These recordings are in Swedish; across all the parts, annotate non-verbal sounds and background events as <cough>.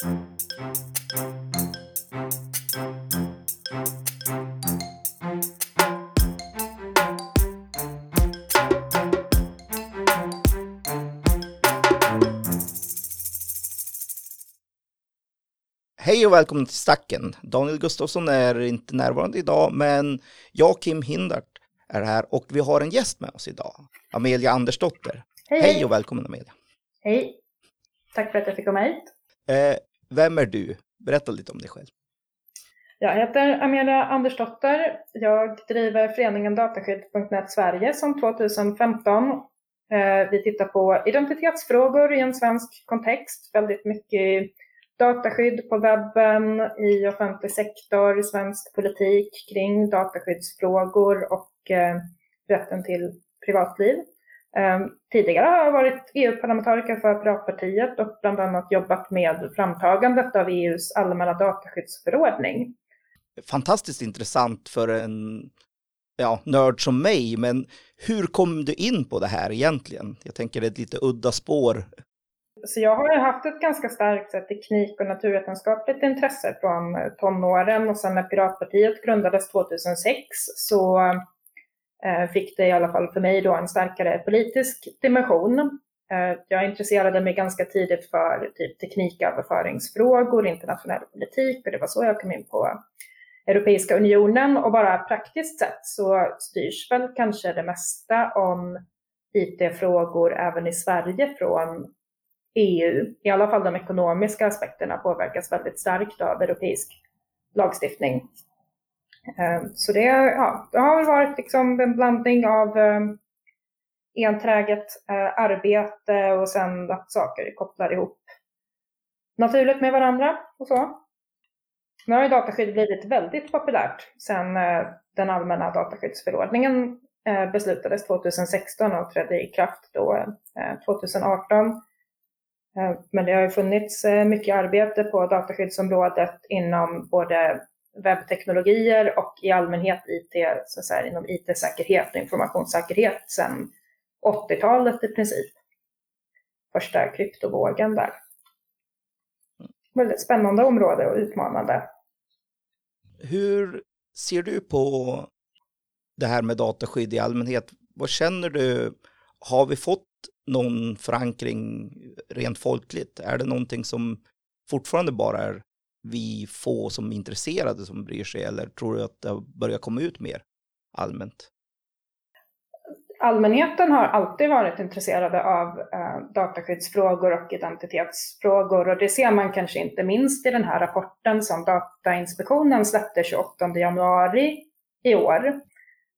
Hej och välkommen till Stacken. Daniel Gustafsson är inte närvarande idag, men jag, Kim Hindart, är här och vi har en gäst med oss idag. Amelia Andersdotter. Hej, Hej och välkommen Amelia. Hej. Tack för att jag fick komma hit. Eh, vem är du? Berätta lite om dig själv. Jag heter Amelia Andersdotter. Jag driver föreningen Dataskydd.net Sverige som 2015. Eh, vi tittar på identitetsfrågor i en svensk kontext. Väldigt mycket dataskydd på webben, i offentlig sektor, i svensk politik kring dataskyddsfrågor och eh, rätten till privatliv. Eh, tidigare har jag varit EU-parlamentariker för Piratpartiet och bland annat jobbat med framtagandet av EUs allmänna dataskyddsförordning. Fantastiskt intressant för en ja, nörd som mig, men hur kom du in på det här egentligen? Jag tänker det är ett lite udda spår så jag har haft ett ganska starkt teknik och naturvetenskapligt intresse från tonåren och sen när Piratpartiet grundades 2006 så Eh, fick det i alla fall för mig då en starkare politisk dimension. Eh, jag intresserade mig ganska tidigt för typ tekniköverföringsfrågor, internationell politik och det var så jag kom in på Europeiska unionen och bara praktiskt sett så styrs väl kanske det mesta om IT-frågor även i Sverige från EU, i alla fall de ekonomiska aspekterna, påverkas väldigt starkt av europeisk lagstiftning. Ehm, så det, ja, det har varit liksom en blandning av ehm, enträget eh, arbete och sen att saker kopplar ihop naturligt med varandra och så. Nu har ju dataskydd blivit väldigt populärt sedan eh, den allmänna dataskyddsförordningen eh, beslutades 2016 och trädde i kraft då 2018. Ehm, men det har ju funnits mycket arbete på dataskyddsområdet inom både webbteknologier och i allmänhet IT, så att säga, inom IT-säkerhet och informationssäkerhet sedan 80-talet i princip. Första kryptovågen där. Väldigt spännande område och utmanande. Hur ser du på det här med dataskydd i allmänhet? Vad känner du? Har vi fått någon förankring rent folkligt? Är det någonting som fortfarande bara är vi få som är intresserade som bryr sig eller tror du att det börjar komma ut mer allmänt? Allmänheten har alltid varit intresserade av eh, dataskyddsfrågor och identitetsfrågor och det ser man kanske inte minst i den här rapporten som Datainspektionen släppte 28 januari i år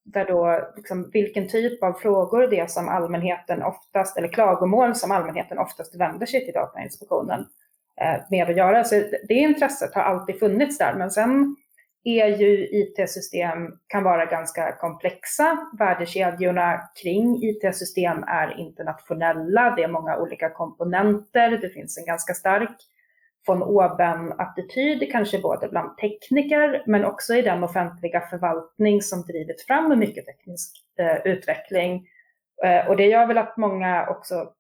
där då liksom, vilken typ av frågor det är som allmänheten oftast, eller klagomål som allmänheten oftast vänder sig till Datainspektionen eh, Eh, med att göra. Så det intresset har alltid funnits där, men sen är ju IT-system kan vara ganska komplexa. Värdekedjorna kring IT-system är internationella. Det är många olika komponenter. Det finns en ganska stark von oben-attityd, kanske både bland tekniker men också i den offentliga förvaltning som drivit fram mycket teknisk eh, utveckling. Eh, och det gör väl att många också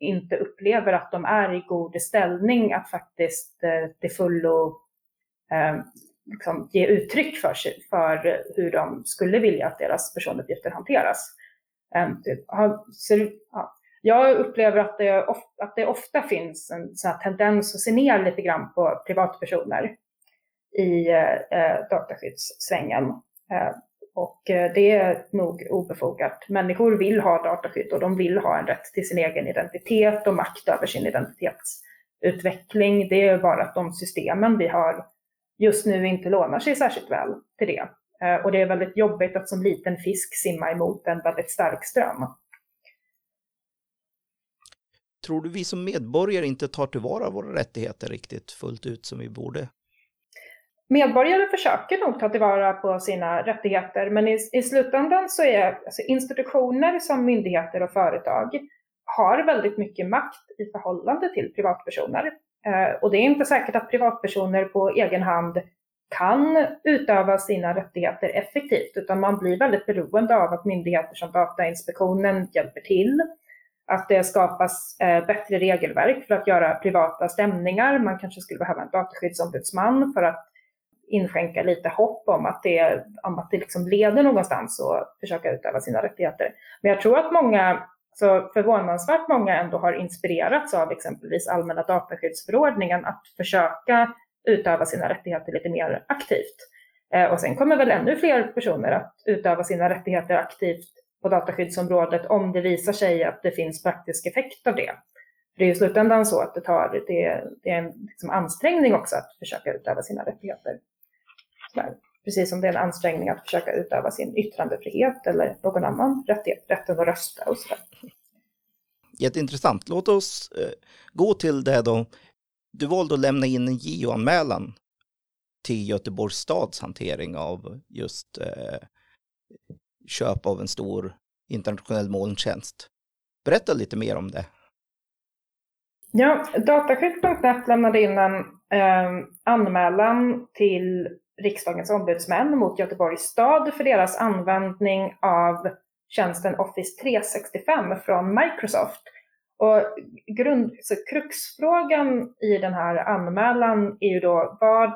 inte upplever att de är i god ställning att faktiskt eh, till fullo eh, liksom ge uttryck för, sig, för hur de skulle vilja att deras personuppgifter hanteras. Eh, så, ja, jag upplever att det, ofta, att det ofta finns en sån tendens att se ner lite grann på privatpersoner i eh, eh dataskyddssvängen. Eh, och eh, det är nog obefogat. Människor vill ha dataskydd och de vill ha en rätt till sin egen identitet och makt över sin identitetsutveckling. Det är bara att de systemen vi har just nu inte lånar sig särskilt väl till det. Eh, och det är väldigt jobbigt att som liten fisk simma emot en väldigt stark ström. Tror du vi som medborgare inte tar tillvara våra rättigheter riktigt fullt ut som vi borde? Medborgare försöker nog ta tillvara på sina rättigheter, men i, i slutändan så är alltså institutioner som myndigheter och företag har väldigt mycket makt i förhållande till privatpersoner. Eh, och det är inte säkert att privatpersoner på egen hand kan utöva sina rättigheter effektivt, utan man blir väldigt beroende av att myndigheter som Datainspektionen hjälper till att det skapas eh, bättre regelverk för att göra privata stämningar. Man kanske skulle behöva en dataskyddsombudsman för att inskänka lite hopp om att det, om att det liksom leder någonstans och försöka utöva sina rättigheter. Men jag tror att många, så förvånansvärt många ändå har inspirerats av exempelvis allmänna dataskyddsförordningen att försöka utöva sina rättigheter lite mer aktivt. Eh, och sen kommer väl ännu fler personer att utöva sina rättigheter aktivt på dataskyddsområdet om det visar sig att det finns praktisk effekt av det. Det är i slutändan så att det, tar, det, det är en liksom ansträngning också att försöka utöva sina rättigheter. Precis som det är en ansträngning att försöka utöva sin yttrandefrihet eller någon annan rättighet, rätten att rösta och sådär. Jätteintressant. Låt oss eh, gå till det då. Du valde att lämna in en JO-anmälan till Göteborgs stads hantering av just eh, köp av en stor internationell molntjänst. Berätta lite mer om det. Ja, Dataskydd.net lämnade in en eh, anmälan till riksdagens ombudsmän mot Göteborgs stad för deras användning av tjänsten Office 365 från Microsoft. Och grund, så kruxfrågan i den här anmälan är ju då vad,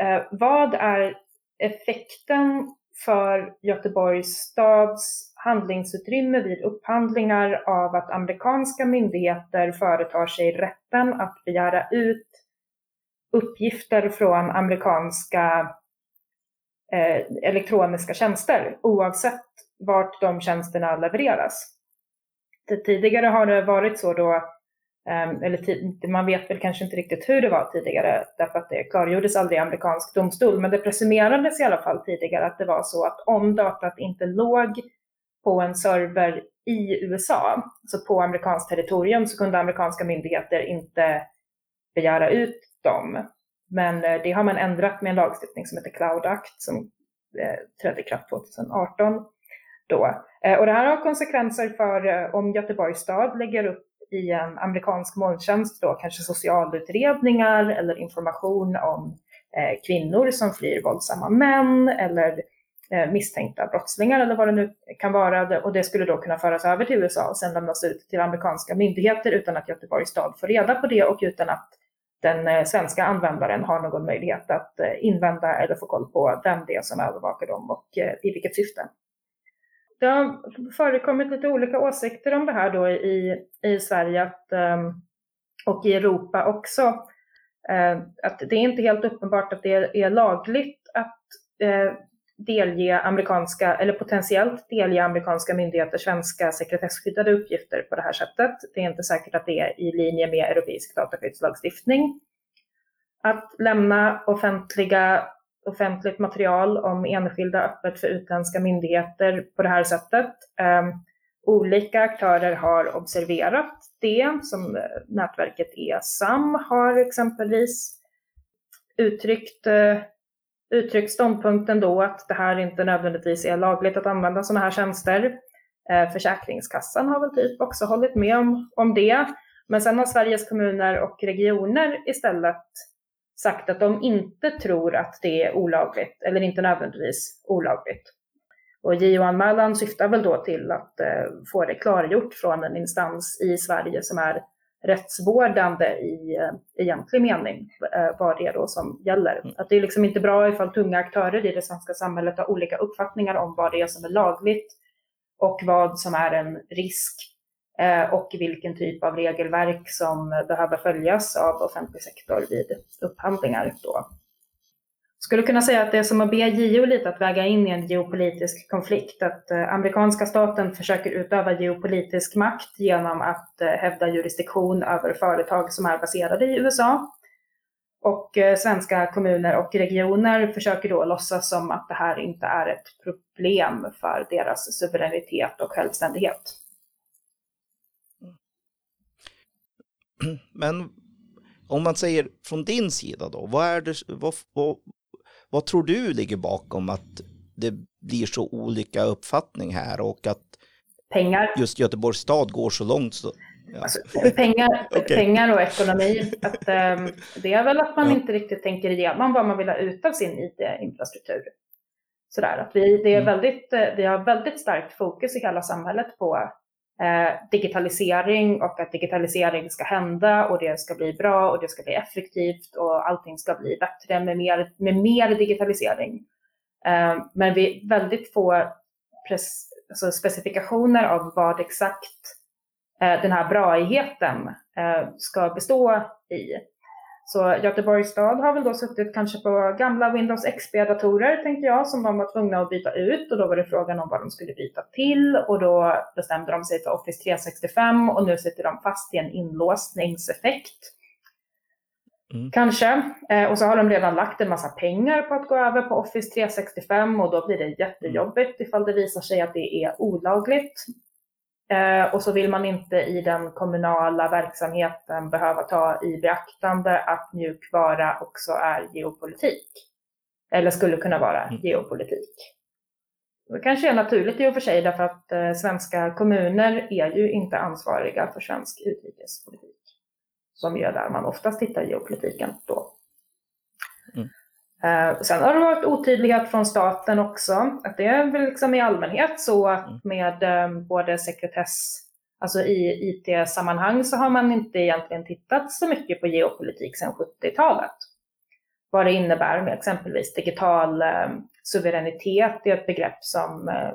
eh, vad är effekten för Göteborgs stads handlingsutrymme vid upphandlingar av att amerikanska myndigheter företar sig rätten att begära ut uppgifter från amerikanska eh, elektroniska tjänster oavsett vart de tjänsterna levereras. Tidigare har det varit så då, eh, eller man vet väl kanske inte riktigt hur det var tidigare därför att det klargjordes aldrig i amerikansk domstol, men det presumerades i alla fall tidigare att det var så att om datat inte låg på en server i USA, så på amerikanskt territorium, så kunde amerikanska myndigheter inte begära ut dem. Men eh, det har man ändrat med en lagstiftning som heter Cloud Act som eh, trädde i kraft 2018. Då. Eh, och det här har konsekvenser för om Göteborgs stad lägger upp i en amerikansk molntjänst då kanske socialutredningar eller information om kvinnor som flyr våldsamma män eller misstänkta brottslingar eller vad det nu kan vara. Och det skulle då kunna föras över till USA och sen lämnas ut till amerikanska myndigheter utan att Göteborgs stad får reda på det och utan att den eh, svenska användaren har någon möjlighet att eh, invända eller få koll på vem det är som övervakar dem och eh, i vilket syfte. Det har förekommit lite olika åsikter om det här då i, i Sverige att, ehm, och i Europa också. Att det är inte helt uppenbart att det är lagligt att delge amerikanska, eller potentiellt delge amerikanska myndigheter svenska sekretesskyddade uppgifter på det här sättet. Det är inte säkert att det är i linje med europeisk dataskyddslagstiftning. Att lämna offentliga, offentligt material om enskilda öppet för utländska myndigheter på det här sättet. Um, olika aktörer har observerat det, som eh, nätverket ESAM har exempelvis uttryckt uh, uttryckt ståndpunkten då att det här inte nödvändigtvis är lagligt att använda sådana här tjänster. Eh, Försäkringskassan har väl typ också hållit med om, om det. Men sen har Sveriges kommuner och regioner istället sagt att de inte tror att det är olagligt eller inte nödvändigtvis olagligt. Och JO-anmälan syftar väl då till att eh, få det klargjort från en instans i Sverige som är rättsvårdande i eh, egentlig mening, eh, vad det är då som gäller. Mm. Att det är liksom inte bra ifall tunga aktörer i det svenska samhället har olika uppfattningar om vad det är som är lagligt och vad som är en risk eh, och vilken typ av regelverk som behöver följas av offentlig sektor vid upphandlingar. Då skulle kunna säga att det är som att be JO lite att väga in i en geopolitisk konflikt. Att eh, amerikanska staten försöker utöva geopolitisk makt genom att eh, hävda jurisdiktion över företag som är baserade i USA. Och eh, svenska kommuner och regioner försöker då låtsas som att det här inte är ett problem för deras suveränitet och självständighet. Men om man säger från din sida då, vad, är det, vad, vad, vad tror du ligger bakom att det blir så olika uppfattning här och att pengar. just Göteborgs stad går så långt? Så, ja. alltså, pengar, okay. pengar och ekonomi. Att, um, det är väl att man ja. inte riktigt tänker igenom vad man vill ha ut av sin IT-infrastruktur. Sådär, att vi, det är mm. väldigt, vi har väldigt starkt fokus i hela samhället på eh, Eh, digitalisering och att digitalisering ska hända och det ska bli bra och det ska bli effektivt och allting ska bli bättre med mer, med mer digitalisering. Eh, men vi väldigt få alltså specifikationer av vad exakt eh, den här braigheten ska bestå i. Så Göteborgs stad har väl då suttit kanske på gamla Windows XP-datorer, tänkte jag, som de var tvungna att byta ut och då var det frågan om vad de skulle byta till och då bestämde de sig för Office 365 och nu sitter de fast i en inlåsningseffekt. Mm. Kanske. Eh, och så har de redan lagt en massa pengar på att gå över på Office 365 och då blir det jättejobbigt ifall det visar sig att det är olagligt. Eh, och så vill man inte i den kommunala verksamheten behöva ta i beaktande att mjukvara också är geopolitik. Eller skulle kunna vara mm. geopolitik. Det kanske är naturligt i och för sig därför att eh, svenska kommuner är ju inte ansvariga för svensk utrikespolitik. Som är där man oftast tittar geopolitiken då. Eh, sen har det varit otydlighet från staten också. Att det är väl liksom i allmänhet så att mm. med eh, både sekretess, alltså i IT-sammanhang så har man inte egentligen tittat så mycket på geopolitik sedan 70-talet. Vad det innebär med exempelvis digital eh, suveränitet är ett begrepp som eh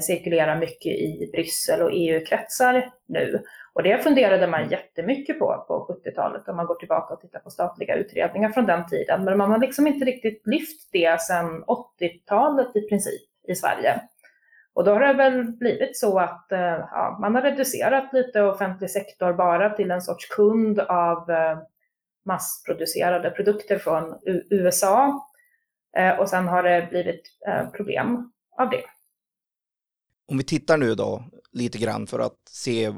cirkulerar mycket i Bryssel och EU-kretsar nu. Och det funderade man jättemycket på på 70-talet om man går tillbaka och tittar på statliga utredningar från den tiden. Men man har liksom inte riktigt lyft det sedan 80-talet i princip i Sverige. Och då har det väl blivit så att eh, ja, man har reducerat lite offentlig sektor bara till en sorts kund av eh, massproducerade produkter från USA. Eh, och sen har det blivit problem av det. Om vi tittar nu då lite grann för att se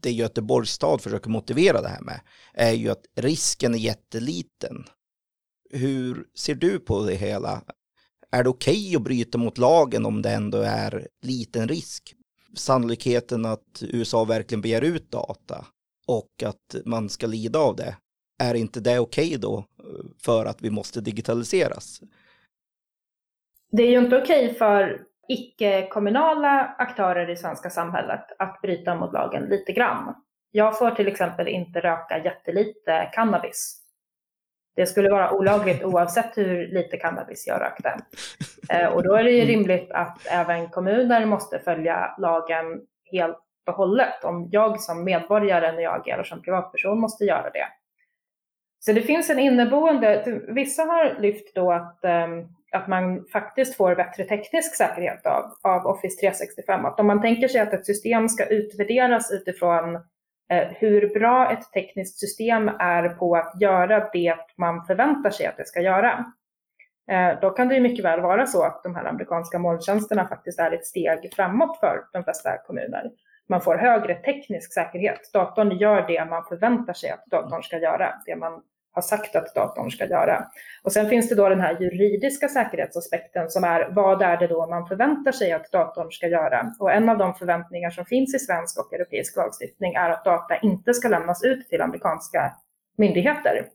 det Göteborgs stad försöker motivera det här med är ju att risken är jätteliten. Hur ser du på det hela? Är det okej okay att bryta mot lagen om det ändå är liten risk? Sannolikheten att USA verkligen begär ut data och att man ska lida av det, är inte det okej okay då för att vi måste digitaliseras? Det är ju inte okej okay för icke-kommunala aktörer i svenska samhället att bryta mot lagen lite grann. Jag får till exempel inte röka jättelite cannabis. Det skulle vara olagligt oavsett hur lite cannabis jag rökte. Eh, och då är det ju mm. rimligt att även kommuner måste följa lagen helt och hållet. Om jag som medborgare när jag agerar som privatperson måste göra det. Så det finns en inneboende, vissa har lyft då att um, att man faktiskt får bättre teknisk säkerhet av, av Office 365. Att om man tänker sig att ett system ska utvärderas utifrån eh, hur bra ett tekniskt system är på att göra det man förväntar sig att det ska göra. Eh, då kan det ju mycket väl vara så att de här amerikanska molntjänsterna faktiskt är ett steg framåt för de flesta kommuner. Man får högre teknisk säkerhet. Datorn gör det man förväntar sig att datorn ska göra, det man har sagt att datorn ska göra. Och sen finns det då den här juridiska säkerhetsaspekten som är vad är det då man förväntar sig att datorn ska göra? Och en av de förväntningar som finns i svensk och europeisk lagstiftning är att data inte ska lämnas ut till amerikanska myndigheter.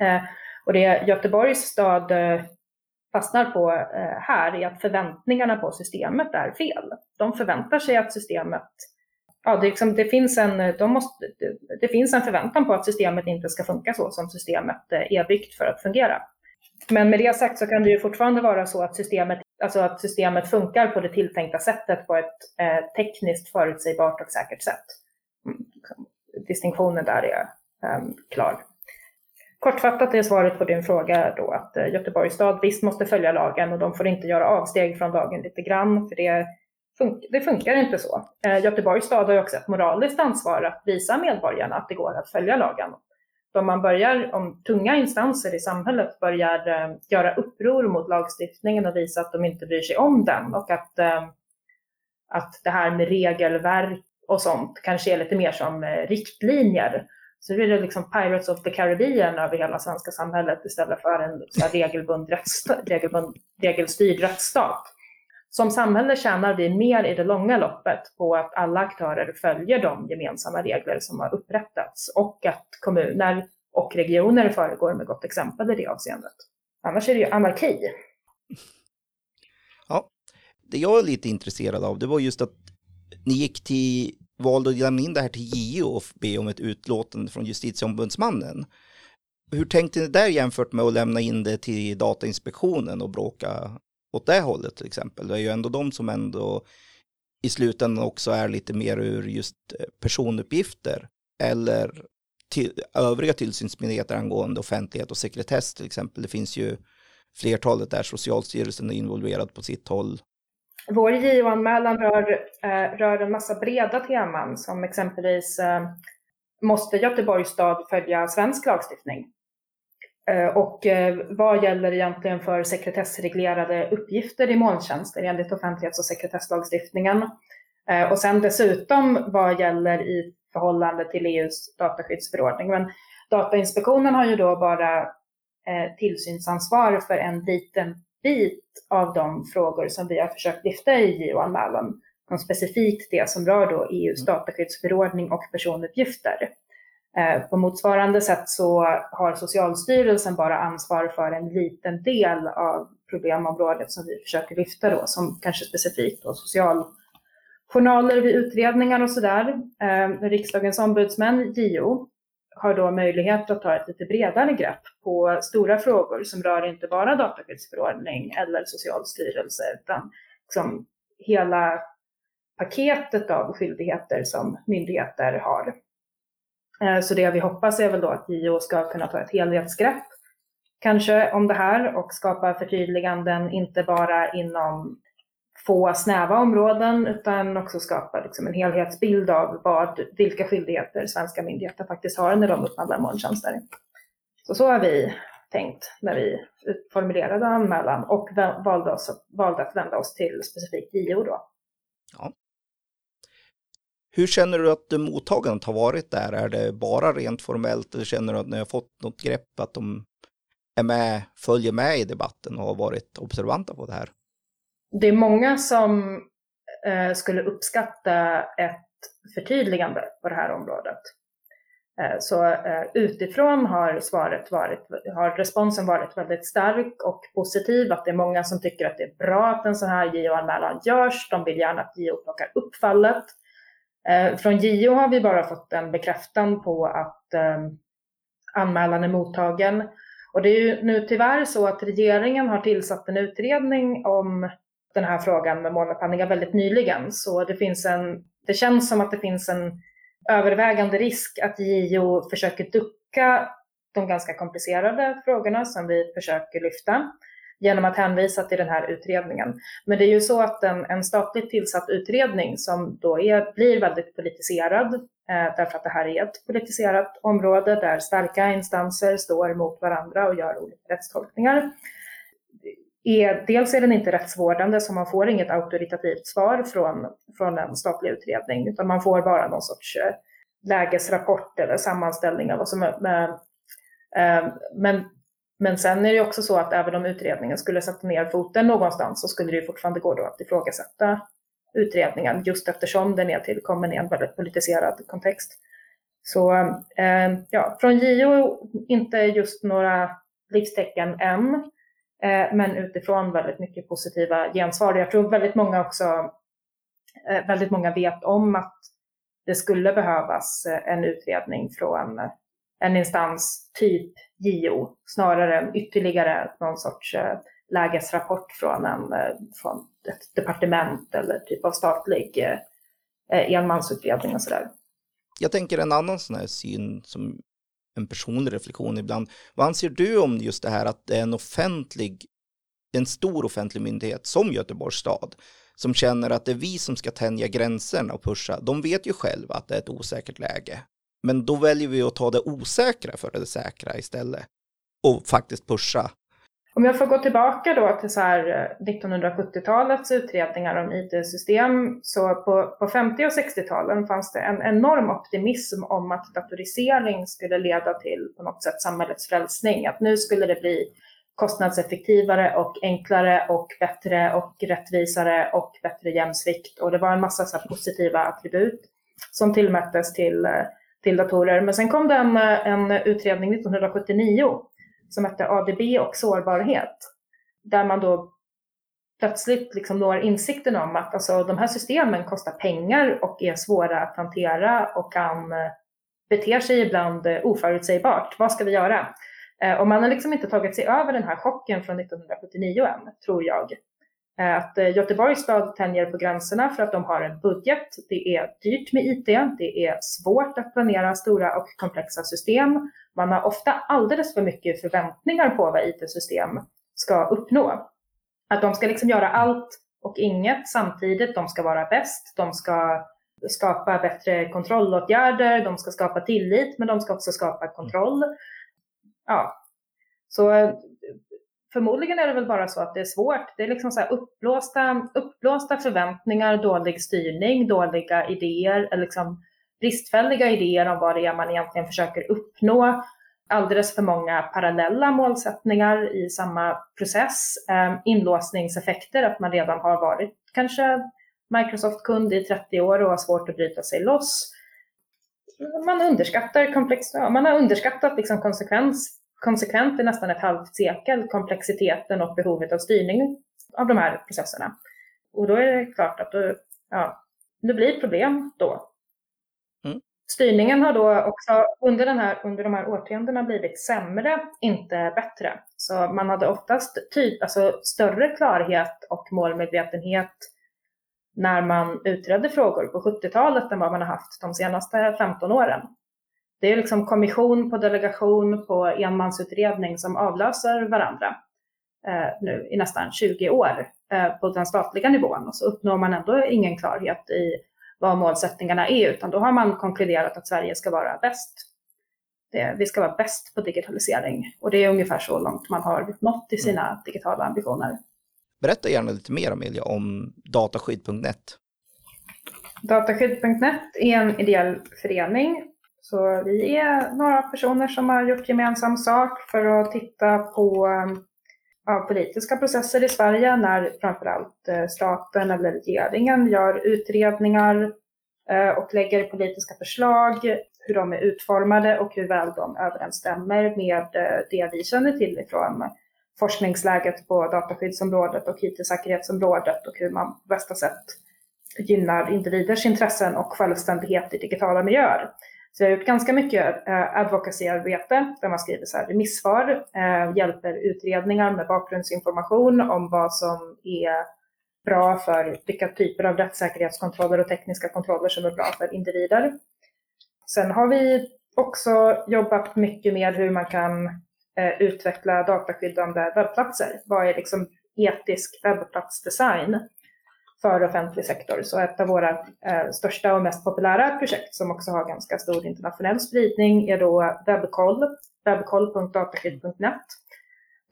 Eh, och det Göteborgs stad eh, fastnar på eh, här är att förväntningarna på systemet är fel. De förväntar sig att systemet ja, det, liksom, det, finns en, de måste, det, finns en förväntan på att systemet inte ska funka så som systemet eh, är byggt för att fungera. Men med det sagt så kan det ju fortfarande vara så att systemet, alltså att systemet funkar på det tilltänkta sättet på ett eh, tekniskt förutsägbart och säkert sätt. Mm, liksom, distinktionen där är eh, klar. Kortfattat är svaret på din fråga då att eh, Göteborgs stad visst måste följa lagen och de får inte göra avsteg från lagen lite grann, för det det funkar inte så. Eh, Göteborgs stad har ju också ett moraliskt ansvar att visa medborgarna att det går att följa lagen. Om man börjar, om tunga instanser i samhället börjar eh, göra uppror mot lagstiftningen och visa att de inte bryr sig om den och att, eh, att det här med regelverk och sånt kanske är lite mer som eh, riktlinjer. Så blir det liksom Pirates of the Caribbean över hela svenska samhället istället för en regelbund regelbund, regelstyrd rättsstat som samhälle tjänar vi mer i det långa loppet på att alla aktörer följer de gemensamma regler som har upprättats och att kommuner och regioner föregår med gott exempel i det avseendet. Annars är det ju anarki. Ja, det jag är lite intresserad av det var just att ni gick till, valde att lämna in det här till JO och be om ett utlåtande från justitieombudsmannen. Hur tänkte ni där jämfört med att lämna in det till Datainspektionen och bråka åt det hållet till exempel? Det är ju ändå de som ändå i slutändan också är lite mer ur just eh, personuppgifter eller till, övriga tillsynsmyndigheter angående offentlighet och sekretess till exempel. Det finns ju flertalet där Socialstyrelsen är involverad på sitt håll. Vår JO-anmälan rör, eh, rör en massa breda teman som exempelvis eh, måste Göteborgs stad följa svensk lagstiftning? Eh, och eh, vad gäller egentligen för sekretessreglerade uppgifter i molntjänster enligt offentlighets och sekretesslagstiftningen? Eh, och sen dessutom vad gäller i förhållande till EUs dataskyddsförordning. Men Datainspektionen har ju då bara tillsynsansvar för en liten bit av de frågor som vi har försökt lyfta i JO-anmälan. Specifikt det som rör då EUs dataskyddsförordning och personuppgifter. Eh, på motsvarande sätt så har Socialstyrelsen bara ansvar för en liten del av problemområdet som vi försöker lyfta då, som kanske specifikt då socialjournaler vid utredningar och sådär. Eh, Riksdagens ombudsmän, JO, har då möjlighet att ta ett lite bredare grepp på stora frågor som rör inte bara dataskyddsförordning eller Socialstyrelse utan liksom hela paketet av skyldigheter som myndigheter har. Eh, så det vi hoppas är väl då att JO ska kunna ta ett helhetsgrepp kanske om det här och skapa förtydliganden inte bara inom få snäva områden utan också skapa liksom en helhetsbild av vad, vilka skyldigheter svenska myndigheter faktiskt har när de upphandlar molntjänster. Så så har vi tänkt när vi formulerade anmälan och valde, oss, valde att vända oss till specifikt JO då. Ja. Hur känner du att mottagandet har varit där? Är det bara rent formellt eller känner du att ni har fått något grepp att de är med, följer med i debatten och har varit observanta på det här? Det är många som eh, skulle uppskatta ett förtydligande på det här området. Eh, så eh, utifrån har svaret varit, har responsen varit väldigt stark och positiv, att det är många som tycker att det är bra att en sån här JO-anmälan görs. De vill gärna att JO plockar upp fallet. Eh, från JO har vi bara fått en bekräftan på att ehm, anmälan är mottagen. Och det är ju nu tyvärr så att regeringen har tillsatt en utredning om den här frågan med målupphandlingar väldigt nyligen. Så det, finns en, det känns som att det finns en övervägande risk att JO försöker ducka de ganska komplicerade frågorna som vi försöker lyfta genom att hänvisa till den här utredningen. Men det är ju så att en, en statligt tillsatt utredning som då är, blir väldigt politiserad, eh, därför att det här är ett politiserat område där starka instanser står mot varandra och gör olika rättstolkningar. Är, dels är den inte rättsvårdande, så man får inget auktoritativt svar från, från en statlig utredning, utan man får bara någon sorts eh, lägesrapport eller sammanställning av vad som är med, eh, men men sen är det också så att även om utredningen skulle sätta ner foten någonstans så skulle det fortfarande gå då att ifrågasätta utredningen just eftersom den är tillkommen i en väldigt politiserad kontext. Så eh, ja, från JO inte just några livstecken än, eh, men utifrån väldigt mycket positiva gensvar. Jag tror väldigt många också, eh, väldigt många vet om att det skulle behövas eh, en utredning från en instans typ JO snarare än ytterligare någon sorts eh, lägesrapport från, en, eh, från ett departement eller typ av statlig eh, eh, enmansutredning och sådär. Jag tänker en annan sån här syn som en personlig reflektion ibland. Vad anser du om just det här att det är en offentlig, en stor offentlig myndighet som Göteborgs stad som känner att det är vi som ska tänja gränserna och pusha. De vet ju själva att det är ett osäkert läge. Men då väljer vi att ta det osäkra för det säkra istället och faktiskt pusha. Om jag får gå tillbaka då till 1970-talets eh, utredningar om IT-system, så på, på 50 och 60-talen fanns det en enorm optimism om att datorisering skulle leda till på något sätt samhällets frälsning, att nu skulle det bli kostnadseffektivare och enklare och bättre och rättvisare och bättre jämsvikt. Och det var en massa så positiva attribut som tillmättes till eh, till datorer. Men sen kom det en, en utredning 1979 som hette ADB och sårbarhet. Där man då plötsligt liksom når insikten om att alltså, de här systemen kostar pengar och är svåra att hantera och kan eh, bete sig ibland eh, oförutsägbart. Vad ska vi göra? Eh, och man har liksom inte tagit sig över den här chocken från 1979 än, tror jag. Eh, att eh, Göteborgs stad tänjer på gränserna för att de har en budget. Det är dyrt med IT, det är svårt att planera stora och komplexa system. Man har ofta alldeles för mycket förväntningar på vad IT-system ska uppnå. Att de ska liksom göra allt och inget samtidigt. De ska vara bäst, de ska skapa bättre kontrollåtgärder, de ska skapa tillit, men de ska också skapa kontroll. Ja, så eh, förmodligen är det väl bara så att det är svårt. Det är liksom så här uppblåsta, uppblåsta förväntningar, dålig styrning, dåliga idéer, eller liksom bristfälliga idéer om vad det är man egentligen försöker uppnå alldeles för många parallella målsättningar i samma process. Ehm, inlåsningseffekter, att man redan har varit kanske Microsoft-kund i 30 år och har svårt att bryta sig loss. Man underskattar komplex, man har underskattat liksom konsekvens, konsekvent i nästan ett halvt sekel komplexiteten och behovet av styrning av de här processerna. Och då är det klart att då, ja, det blir problem då. Styrningen har då också under, den här, under de här årtiondena blivit sämre, inte bättre. Så man hade oftast typ, alltså större klarhet och målmedvetenhet när man utredde frågor på 70-talet än vad man har haft de senaste 15 åren. Det är liksom kommission på delegation på enmansutredning som avlöser varandra eh, nu i nästan 20 år eh, på den statliga nivån och så uppnår man ändå ingen klarhet i vad målsättningarna är, utan då har man konkluderat att Sverige ska vara bäst. Det, vi ska vara bäst på digitalisering och det är ungefär så långt man har nått i sina mm. digitala ambitioner. Berätta gärna lite mer Amelia om dataskydd.net. Dataskydd.net är en ideell förening. Så vi är några personer som har gjort gemensam sak för att titta på eh, ja, politiska processer i Sverige när framförallt eh, staten eller regeringen gör utredningar eh, och lägger politiska förslag, hur de är utformade och hur väl de överensstämmer med det vi känner till ifrån forskningsläget på dataskyddsområdet och IT-säkerhetsområdet och hur man på bästa sätt gynnar individers intressen och självständighet i digitala miljöer. Så jag har gjort ganska mycket eh, advocacy-arbete där man skriver så här remissvar, eh, hjälper utredningar med bakgrundsinformation om vad som är bra för vilka typer av rättssäkerhetskontroller och tekniska kontroller som är bra för individer. Sen har vi också jobbat mycket med hur man kan eh, utveckla dataskyddande webbplatser. Vad är liksom etisk webbplatsdesign? För offentlig sektor. Så ett av våra eh, största och mest populära projekt som också har ganska stor internationell spridning är då webbkoll, webbkoll.dataskydd.net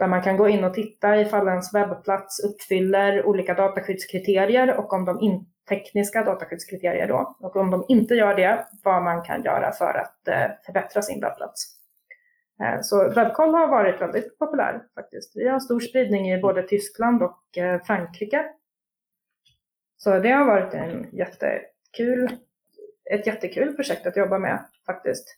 där man kan gå in och titta ifall ens webbplats uppfyller olika dataskyddskriterier och om de in, tekniska dataskyddskriterier då. Och om de inte gör det, vad man kan göra för att eh, förbättra sin webbplats. Eh, så Webkoll har varit väldigt populär faktiskt. Vi har stor spridning i både Tyskland och eh, Frankrike så det har varit en jättekul, ett jättekul projekt att jobba med faktiskt.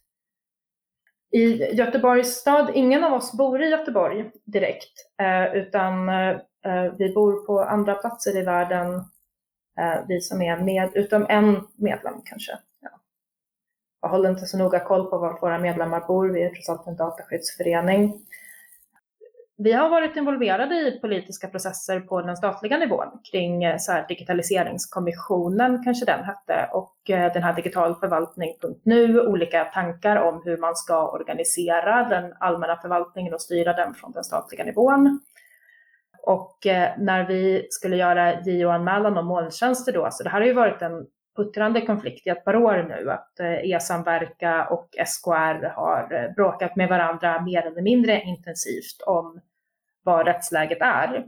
I Göteborgs stad, ingen av oss bor i Göteborg direkt, eh, utan eh, eh, vi bor på andra platser i världen, vi som är med, utom en medlem kanske. Ja. Jag håller inte så noga koll på var våra medlemmar bor, vi är trots allt en dataskyddsförening. Vi har varit involverade i politiska processer på den statliga nivån kring eh, så här, digitaliseringskommissionen, kanske den hette, och eh, den här digitalförvaltning.nu, olika tankar om hur man ska organisera den allmänna förvaltningen och styra den från den statliga nivån. Och eh, när vi skulle göra JO-anmälan om molntjänster då, så det här har ju varit en puttrande konflikt i ett par år nu, att e-samverka och SKR har bråkat med varandra mer eller mindre intensivt om vad rättsläget är.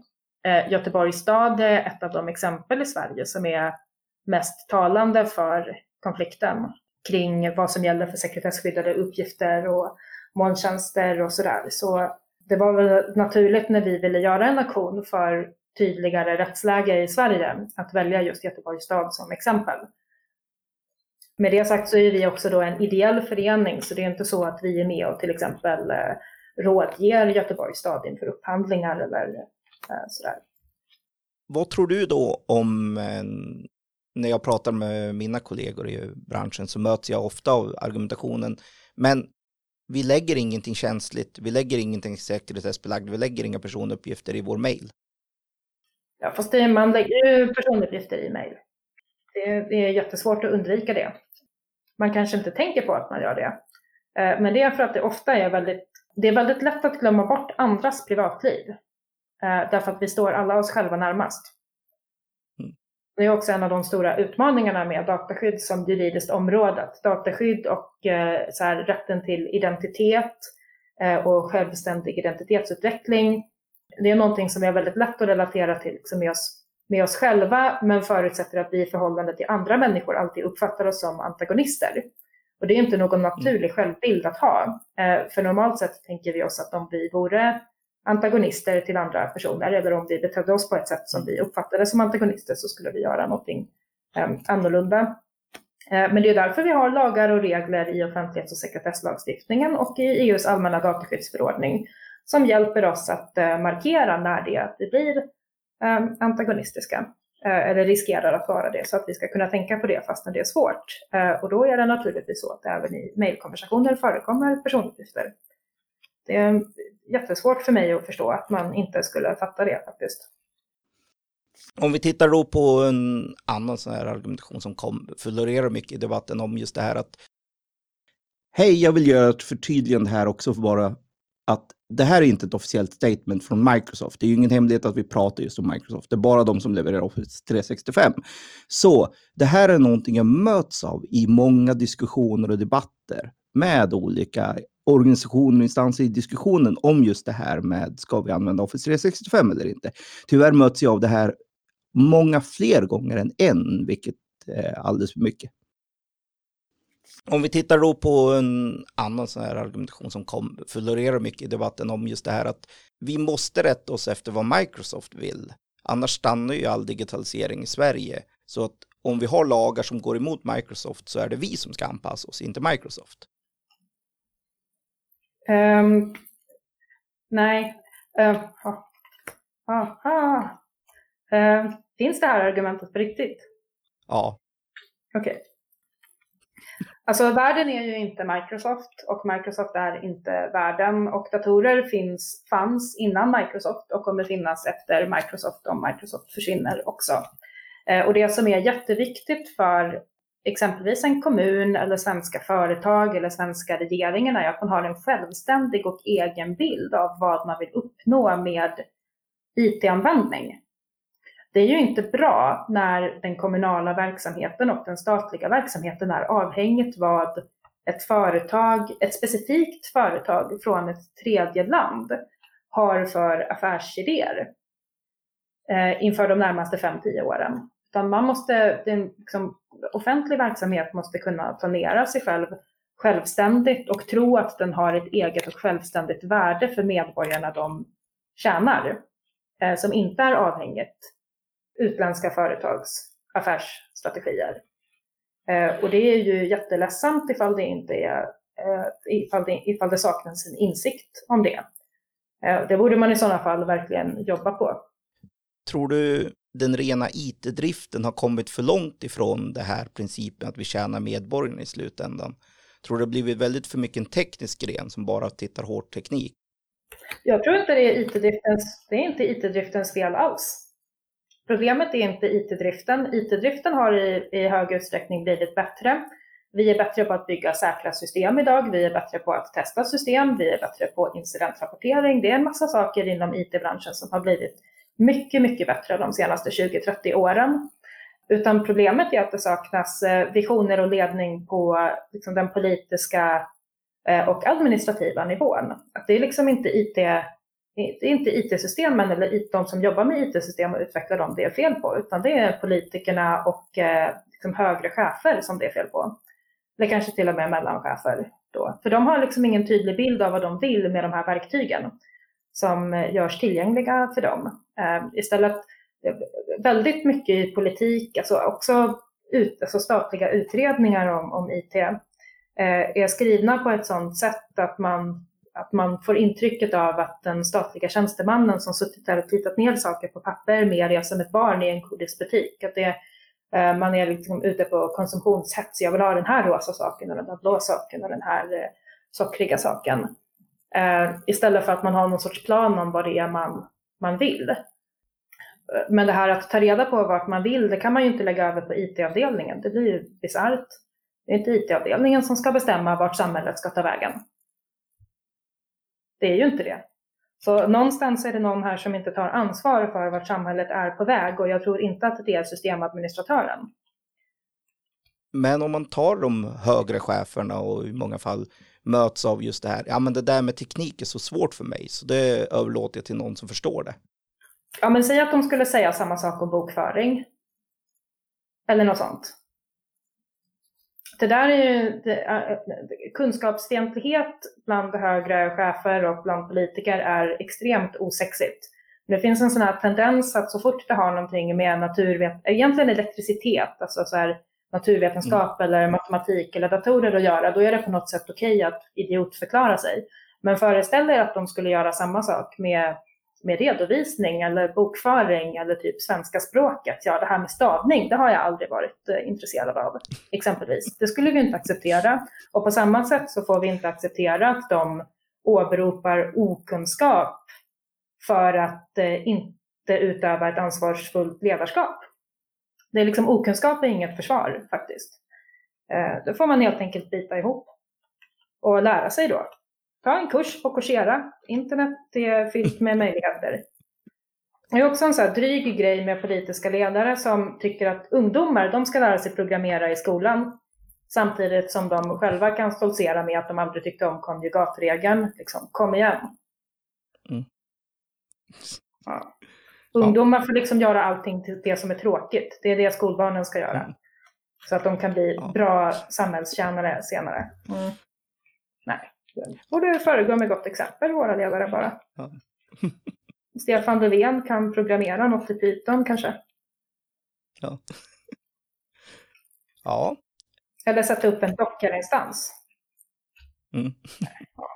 Eh, Göteborgs stad är ett av de exempel i Sverige som är mest talande för konflikten kring vad som gäller för sekretesskyddade uppgifter och molntjänster och sådär. Så det var väl naturligt när vi ville göra en aktion för tydligare rättsläge i Sverige att välja just Göteborgs stad som exempel. Med det sagt så är vi också då en ideell förening så det är inte så att vi är med och till exempel eh, rådger Göteborgs stad inför upphandlingar eller eh, sådär. vad tror du då om, när jag pratar med mina kollegor i branschen så möts jag ofta av argumentationen, men vi lägger ingenting känsligt, vi lägger ingenting säkerhetsbelagt, vi lägger inga personuppgifter i vår mail. Ja, fast det, man lägger ju personuppgifter i mail. Det, det är jättesvårt att undvika det. Man kanske inte tänker på att man gör det. Eh, men det är för att det ofta är väldigt, det är väldigt lätt att glömma bort andras privatliv. Eh, därför att vi står alla oss själva närmast. Mm. Det är också en av de stora utmaningarna med dataskydd som juridiskt område. Dataskydd och eh, så här, rätten till identitet och självständig identitetsutveckling. Det är någonting som är väldigt lätt att relatera till liksom med, oss, med oss själva, men förutsätter att vi i förhållande till andra människor alltid uppfattar oss som antagonister. Och det är inte någon naturlig självbild att ha. För normalt sett tänker vi oss att om vi vore antagonister till andra personer eller om vi betedde oss på ett sätt som vi uppfattade som antagonister så skulle vi göra någonting eh, annorlunda. Eh, men det är därför vi har lagar och regler i offentlighets och sekretesslagstiftningen och i EUs allmänna dataskyddsförordning som hjälper oss att eh, markera när det är att vi blir eh, antagonistiska eh, Eh, eller riskerar att vara det så att vi ska kunna tänka på det fastän det är svårt. Eh, och då är det naturligtvis så att det även i mejlkonversationer förekommer personuppgifter. Det är jättesvårt för mig att förstå att man inte skulle fatta det faktiskt. Om vi tittar då på en annan sån här argumentation som kom, florerar mycket i debatten om just det här att Hej, jag vill göra ett förtydligande här också för bara att det här är inte ett officiellt statement från Microsoft. Det är ju ingen hemlighet att vi pratar just om Microsoft. Det är bara de som levererar Office 365. Så det här är någonting jag möts av i många diskussioner och debatter med olika organisationer och instanser i diskussionen om just det här med ska vi använda Office 365 eller inte. Tyvärr möts jag av det här många fler gånger än en, vilket är alldeles för mycket. Om vi tittar då på en annan sån här argumentation som kom, florerar mycket i debatten om just det här att vi måste rätta oss efter vad Microsoft vill. Annars stannar ju all digitalisering i Sverige. Så att om vi har lagar som går emot Microsoft så är det vi som ska anpassa oss, inte Microsoft. Um, nej. Uh, uh, uh, finns det här argumentet på riktigt? Ja. Okej. Okay. Alltså världen är ju inte Microsoft och Microsoft är inte världen och datorer finns, fanns innan Microsoft och kommer finnas efter Microsoft om Microsoft försvinner också. Eh, och det som är jätteviktigt för exempelvis en kommun eller svenska företag eller svenska regeringen är att man har en självständig och egen bild av vad man vill uppnå med IT-användning. Det är ju inte bra när den kommunala verksamheten och den statliga verksamheten är avhängigt vad ett företag, ett specifikt företag från ett tredje land har för affärsidéer eh, inför de närmaste 5-10 åren. Utan man måste, den, liksom, offentlig verksamhet måste kunna planera sig själv självständigt och tro att den har ett eget och självständigt värde för medborgarna de tjänar, eh, som inte är avhängigt utländska företags affärsstrategier. Eh, och det är ju jätteledsamt ifall det inte är, eh, ifall, det, ifall det saknas en insikt om det. Eh, det borde man i sådana fall verkligen jobba på. Tror du den rena IT-driften har kommit för långt ifrån det här principen att vi tjänar medborgarna i slutändan? Tror du det har blivit väldigt för mycket en teknisk gren som bara tittar hårt teknik? Jag tror inte det är IT-driftens, det är inte IT-driftens fel alls. Problemet är inte IT-driften. IT-driften har i, i hög utsträckning blivit bättre. Vi är bättre på att bygga säkra system idag. Vi är bättre på att testa system. Vi är bättre på incidentrapportering. Det är en massa saker inom IT-branschen som har blivit mycket, mycket bättre de senaste 20-30 åren. Utan problemet är att det saknas eh, visioner och ledning på liksom, den politiska eh, och administrativa nivån. Att det är liksom inte IT inte IT-systemen eller de som jobbar med IT-system och utvecklar dem det är fel på, utan det är politikerna och eh, liksom högre chefer som det är fel på. Eller kanske till och med mellanchefer. Då. För de har liksom ingen tydlig bild av vad de vill med de här verktygen som eh, görs tillgängliga för dem. Eh, istället eh, väldigt mycket i politik, alltså också ut, alltså statliga utredningar om, om IT, eh, är skrivna på ett sådant sätt att man att man får intrycket av att den statliga tjänstemannen som suttit där och tittat ner saker på papper mer är som ett barn i en godisbutik. Att det, eh, man är liksom ute på konsumtionshets. Jag vill ha den här rosa saken och den här blå saken och den här eh, sockriga saken. Eh, istället för att man har någon sorts plan om vad det är man, man vill. Eh, men det här att ta reda på vart man vill, det kan man ju inte lägga över på IT-avdelningen. Det blir ju bisarrt. Det är inte IT-avdelningen som ska bestämma vart samhället ska ta vägen. Det är ju inte det. Så någonstans är det någon här som inte tar ansvar för vart samhället är på väg och jag tror inte att det är systemadministratören. Men om man tar de högre cheferna och i många fall möts av just det här, ja men det där med teknik är så svårt för mig så det överlåter jag till någon som förstår det. Ja men säg att de skulle säga samma sak om bokföring. Eller något sånt. Det där är ju det, kunskapsfientlighet bland högre chefer och bland politiker är extremt osexigt. Det finns en sån här tendens att så fort det har någonting med naturvet egentligen elektricitet, alltså så här naturvetenskap mm. eller matematik eller datorer att göra, då är det på något sätt okej att idiotförklara sig. Men föreställ dig att de skulle göra samma sak med med redovisning eller bokföring eller typ svenska språket. Ja, det här med stavning, det har jag aldrig varit eh, intresserad av, exempelvis. Det skulle vi inte acceptera. Och på samma sätt så får vi inte acceptera att de åberopar okunskap för att eh, inte utöva ett ansvarsfullt ledarskap. Det är liksom okunskap är inget försvar faktiskt. Eh, då får man helt enkelt bita ihop och lära sig då ta en kurs på Coursera. Internet är fyllt med möjligheter. Det är också en så här dryg grej med politiska ledare som tycker att ungdomar, de ska lära sig programmera i skolan. Samtidigt som de själva kan stoltsera med att de aldrig tyckte om konjugatregeln. Liksom, kom igen. Mm. Ja. Ungdomar får liksom göra allting till det som är tråkigt. Det är det skolbarnen ska göra. Mm. Så att de kan bli bra samhällstjänare senare. Mm. Nej. Borde föregå med gott exempel, våra ledare bara. Ja. <laughs> Stefan Löfven kan programmera något i Python kanske. Ja. <laughs> ja. Eller sätta upp en dockerinstans. Mm. <laughs> Ja.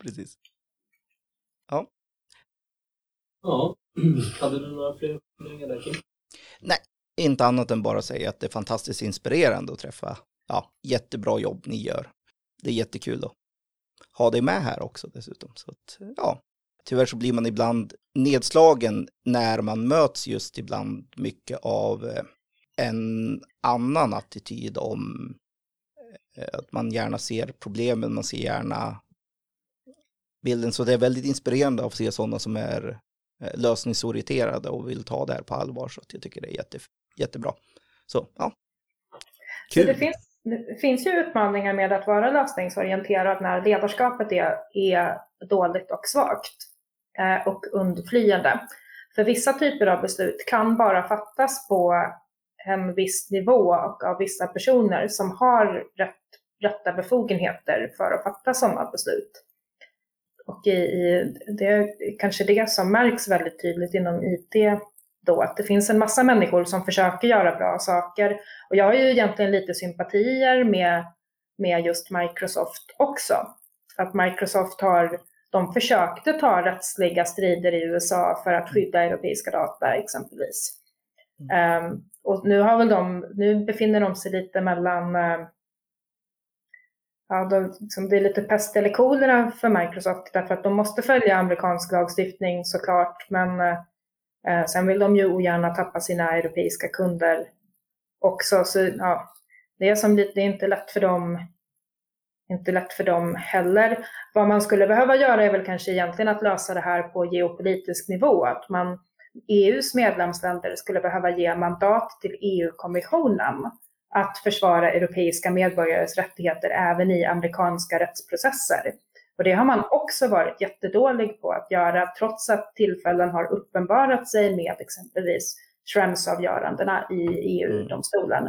Precis. Ja. Ja, <clears throat> hade du några fler funderingar där Kim? Nej, inte annat än bara säga att det är fantastiskt inspirerande att träffa. Ja, jättebra jobb ni gör det är jättekul att ha dig med här också dessutom. Så att, ja, tyvärr så blir man ibland nedslagen när man möts just ibland mycket av eh, en annan attityd om eh, att man gärna ser problemen, man ser gärna bilden. Så det är väldigt inspirerande att se sådana som är eh, lösningsorienterade och vill ta det här på allvar. Så jag tycker det är jätte, jättebra. Så ja, kul. Så det finns det finns ju utmaningar med att vara lösningsorienterad när ledarskapet är, är dåligt och svagt eh, och undflyende. För vissa typer av beslut kan bara fattas på en viss nivå och av vissa personer som har rätt, rätta befogenheter för att fatta sådana beslut. Och i, i, det är kanske det som märks väldigt tydligt inom IT då att det finns en massa människor som försöker göra bra saker. Och jag har ju egentligen lite sympatier med, med just Microsoft också. Att Microsoft har, de försökte ta rättsliga strider i USA för att skydda europeiska data exempelvis. Mm. Um, och nu har väl de, nu befinner de sig lite mellan uh, ja, de, liksom, det är lite pest eller kolera för Microsoft därför att de måste följa amerikansk lagstiftning såklart, men uh, Eh, sen vill de ju ogärna tappa sina europeiska kunder också. Så ja, det är, som, det är inte lätt för dem inte lätt för dem heller. Vad man skulle behöva göra är väl kanske egentligen att lösa det här på geopolitisk nivå. Att man, EUs medlemsländer skulle behöva ge mandat till EU-kommissionen att försvara europeiska medborgares rättigheter även i amerikanska rättsprocesser. Och det har man också varit jättedålig på att göra trots att tillfällen har uppenbarat sig med exempelvis Schrems-avgörandena i EU-domstolen.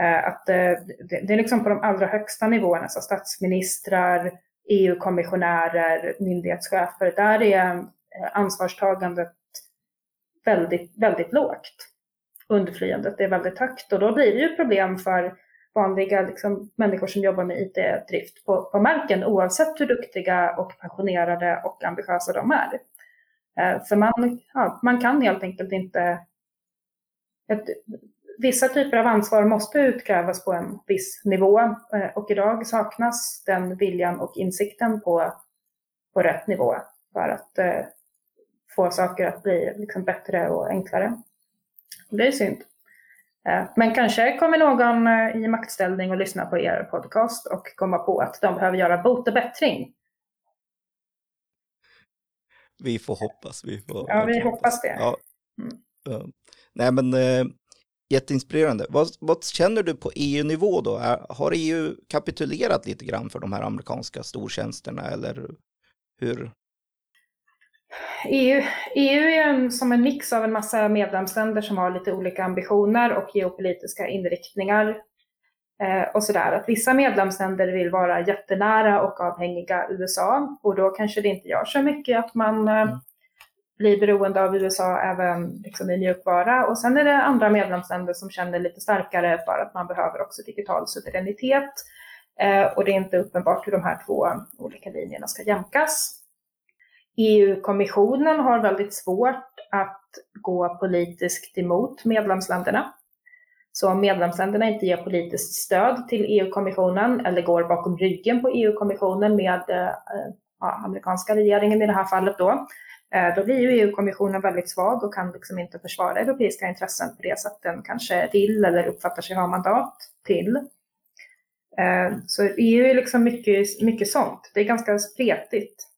Eh, att eh, det är liksom på de allra högsta nivåerna, så statsministrar, EU-kommissionärer, myndighetschefer, där är eh, ansvarstagandet väldigt, väldigt lågt. Underflyendet är väldigt högt och då blir det ju problem för vanliga liksom, människor som jobbar med IT-drift på, på marken oavsett hur duktiga och passionerade och ambitiösa de är. Eh, för man, ja, man kan helt enkelt inte... Ett, vissa typer av ansvar måste utkrävas på en viss nivå eh, och idag saknas den viljan och insikten på, på rätt nivå för att eh, få saker att bli liksom, bättre och enklare. Det är synd. Eh, men kanske kommer någon eh, i maktställning och lyssna på er podcast och komma på att de behöver göra bot och bättring. Vi får hoppas. Vi får ja, vi hoppas det. Ja. Mm. Nej, men äh, jätteinspirerande. Vad, vad, känner du på EU-nivå då? Har EU kapitulerat lite grann för de här amerikanska stortjänsterna eller hur, EU, EU är en, som en mix av en massa medlemsländer som har lite olika ambitioner och geopolitiska inriktningar. Eh, och sådär. Att vissa medlemsländer vill vara jättenära och avhängiga USA och då kanske det inte gör så mycket att man eh, mm. blir beroende av USA även liksom, i mjukvara. Och sen är det andra medlemsländer som känner lite starkare för att man behöver också digital suveränitet. Eh, och det är inte uppenbart hur de här två olika linjerna ska jämkas. EU-kommissionen har väldigt svårt att gå politiskt emot medlemsländerna. Så om medlemsländerna inte ger politiskt stöd till EU-kommissionen eller går bakom ryggen på EU-kommissionen med eh, ja, amerikanska regeringen i det här fallet då, eh, då blir ju EU-kommissionen väldigt svag och kan liksom inte försvara europeiska intressen på det sätt den kanske vill eller uppfattar sig ha mandat till. Eh, så EU är liksom mycket, mycket sånt. Det är ganska spretigt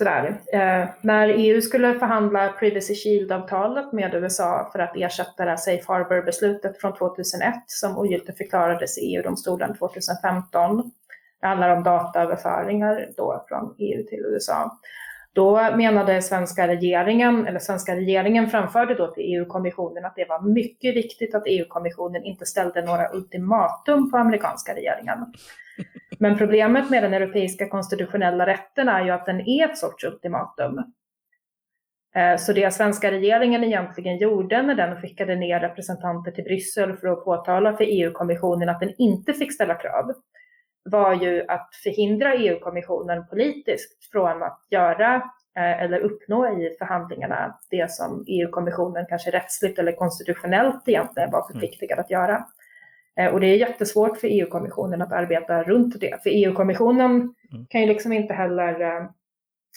sådär. Eh, när EU skulle förhandla Privacy Shield-avtalet med USA för att ersätta det Safe Harbor-beslutet från 2001 som ogiltigförklarades i EU-domstolen 2015. Det handlar om dataöverföringar då från EU till USA. Då menade svenska regeringen, eller svenska regeringen framförde då till EU-kommissionen att det var mycket viktigt att EU-kommissionen inte ställde några ultimatum på amerikanska regeringen. Men problemet med den europeiska konstitutionella rätten är ju att den är ett sorts ultimatum. Eh, så det svenska regeringen egentligen gjorde när den skickade ner representanter till Bryssel för att påtala för EU-kommissionen att den inte fick ställa krav var ju att förhindra EU-kommissionen politiskt från att göra eh, eller uppnå i förhandlingarna det som EU-kommissionen kanske rättsligt eller konstitutionellt egentligen var förpliktigad att göra. Eh, och det är jättesvårt för EU-kommissionen att arbeta runt det, för EU-kommissionen mm. kan ju liksom inte heller eh,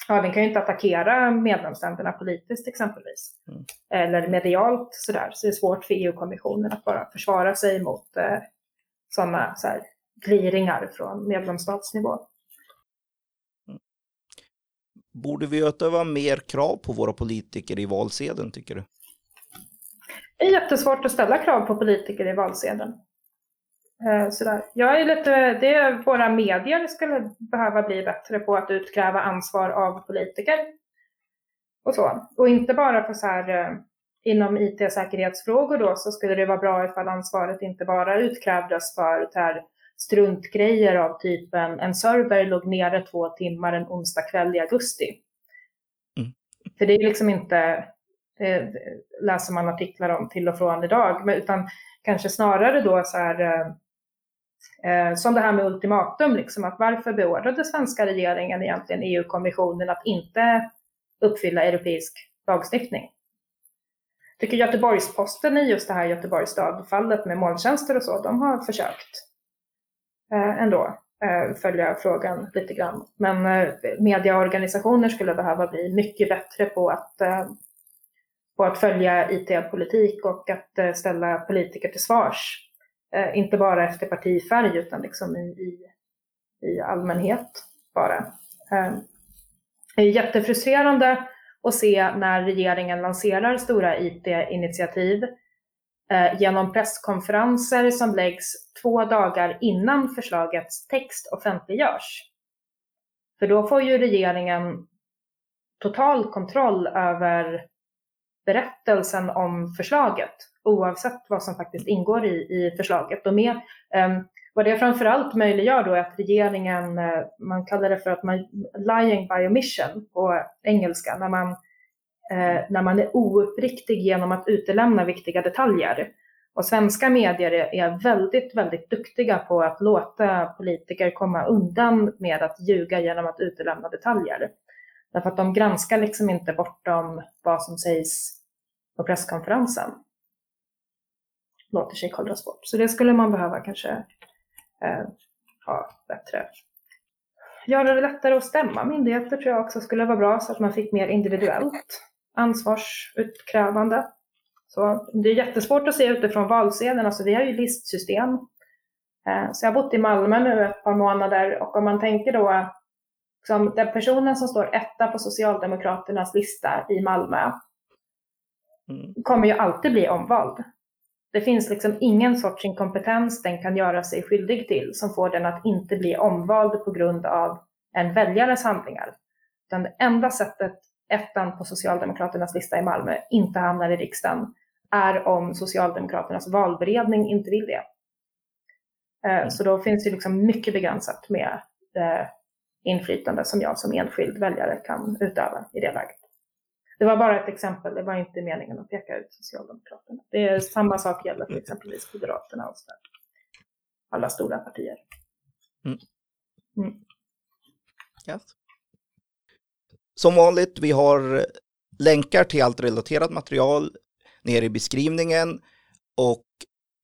Ja, den kan ju inte attackera medlemsländerna politiskt exempelvis. Mm. Eller medialt sådär. Så det är svårt för EU-kommissionen att bara försvara sig mot eh, sådana så här, gliringar från medlemsstatsnivå. Mm. Borde vi utöva mer krav på våra politiker i valsedeln, tycker du? Det är jättesvårt att ställa krav på politiker i valsedeln. Eh, sådär. Jag är lite, det är våra medier skulle behöva bli bättre på att utkräva ansvar av politiker. Och så. Och inte bara för så här, eh, inom IT-säkerhetsfrågor då så skulle det vara bra ifall ansvaret inte bara utkrävdes för här, struntgrejer av typen en server låg nere två timmar en onsdag kväll i augusti. Mm. För det är liksom inte, det läser man artiklar om till och från idag, utan kanske snarare då så här, eh, som det här med ultimatum, liksom, att varför beordrade svenska regeringen egentligen EU-kommissionen att inte uppfylla europeisk lagstiftning? Jag tycker Göteborgs-Posten i just det här Göteborgs stad-fallet med molntjänster och så, de har försökt Eh, ändå eh, följa frågan lite grann. Men eh, mediaorganisationer skulle behöva bli mycket bättre på att, eh, på att följa IT-politik och att eh, ställa politiker till svars. Eh, inte bara efter partifärg utan liksom i, i, i allmänhet bara. Ehm, det är jättefrustrerande att se när regeringen lanserar stora IT-initiativ Eh, genom presskonferenser som läggs två dagar innan förslagets text offentliggörs. För då får ju regeringen total kontroll över berättelsen om förslaget oavsett vad som faktiskt ingår i, i förslaget. Och med, ehm, vad det framförallt möjliggör då är att regeringen, eh, man kallar det för att man lying by omission på engelska, när man eh, när man är ouppriktig genom att utelämna viktiga detaljer. Och svenska medier är väldigt, väldigt duktiga på att låta politiker komma undan med att ljuga genom att utelämna detaljer. Därför att de granskar liksom inte bortom vad som sägs på presskonferensen. Låter sig kollras bort. Så det skulle man behöva kanske eh, ha bättre. Göra det lättare att stämma myndigheter tror jag också skulle vara bra så att man fick mer individuellt ansvarsutkrävande. Så det är jättesvårt att se utifrån valsedeln, alltså vi har ju listsystem. Eh, så jag har bott i Malmö nu ett par månader och om man tänker då som den personen som står etta på Socialdemokraternas lista i Malmö mm. kommer ju alltid bli omvald. Det finns liksom ingen sorts inkompetens den kan göra sig skyldig till som får den att inte bli omvald på grund av en väljares handlingar. Utan det enda sättet ettan på Socialdemokraternas lista i Malmö inte hamnar i riksdagen är om Socialdemokraternas valberedning inte vill det. Eh, mm. Så då finns det liksom mycket begränsat med eh, inflytande som jag som enskild väljare kan utöva i det läget. Det var bara ett exempel, det var inte meningen att peka ut Socialdemokraterna. Det är samma sak gäller för exempelvis Moderaterna och sådär. Alla stora partier. Mm. Mm. Yes. Som vanligt, vi har länkar till allt relaterat material nere i beskrivningen. Och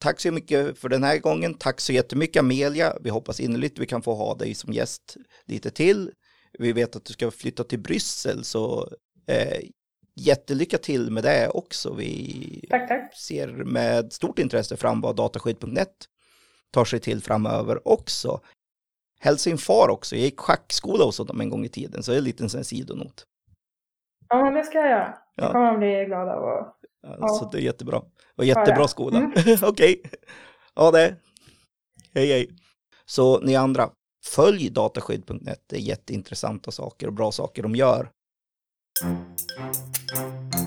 tack så mycket för den här gången. Tack så jättemycket Amelia. Vi hoppas innerligt vi kan få ha dig som gäst lite till. Vi vet att du ska flytta till Bryssel så eh, jättelycka till med det också. Vi tack, tack. ser med stort intresse fram vad dataskydd.net tar sig till framöver också. Hälsa far också. Jag gick schackskola hos honom en gång i tiden, så det är en liten sidonot. Ja, men det ska jag göra. Det kommer han bli glad av. Och... Ja, så det är jättebra. Och jättebra skola. Mm. <laughs> Okej. Ja, det. Hej, hej. Så ni andra, följ dataskydd.net. Det är jätteintressanta saker och bra saker de gör. Thank you.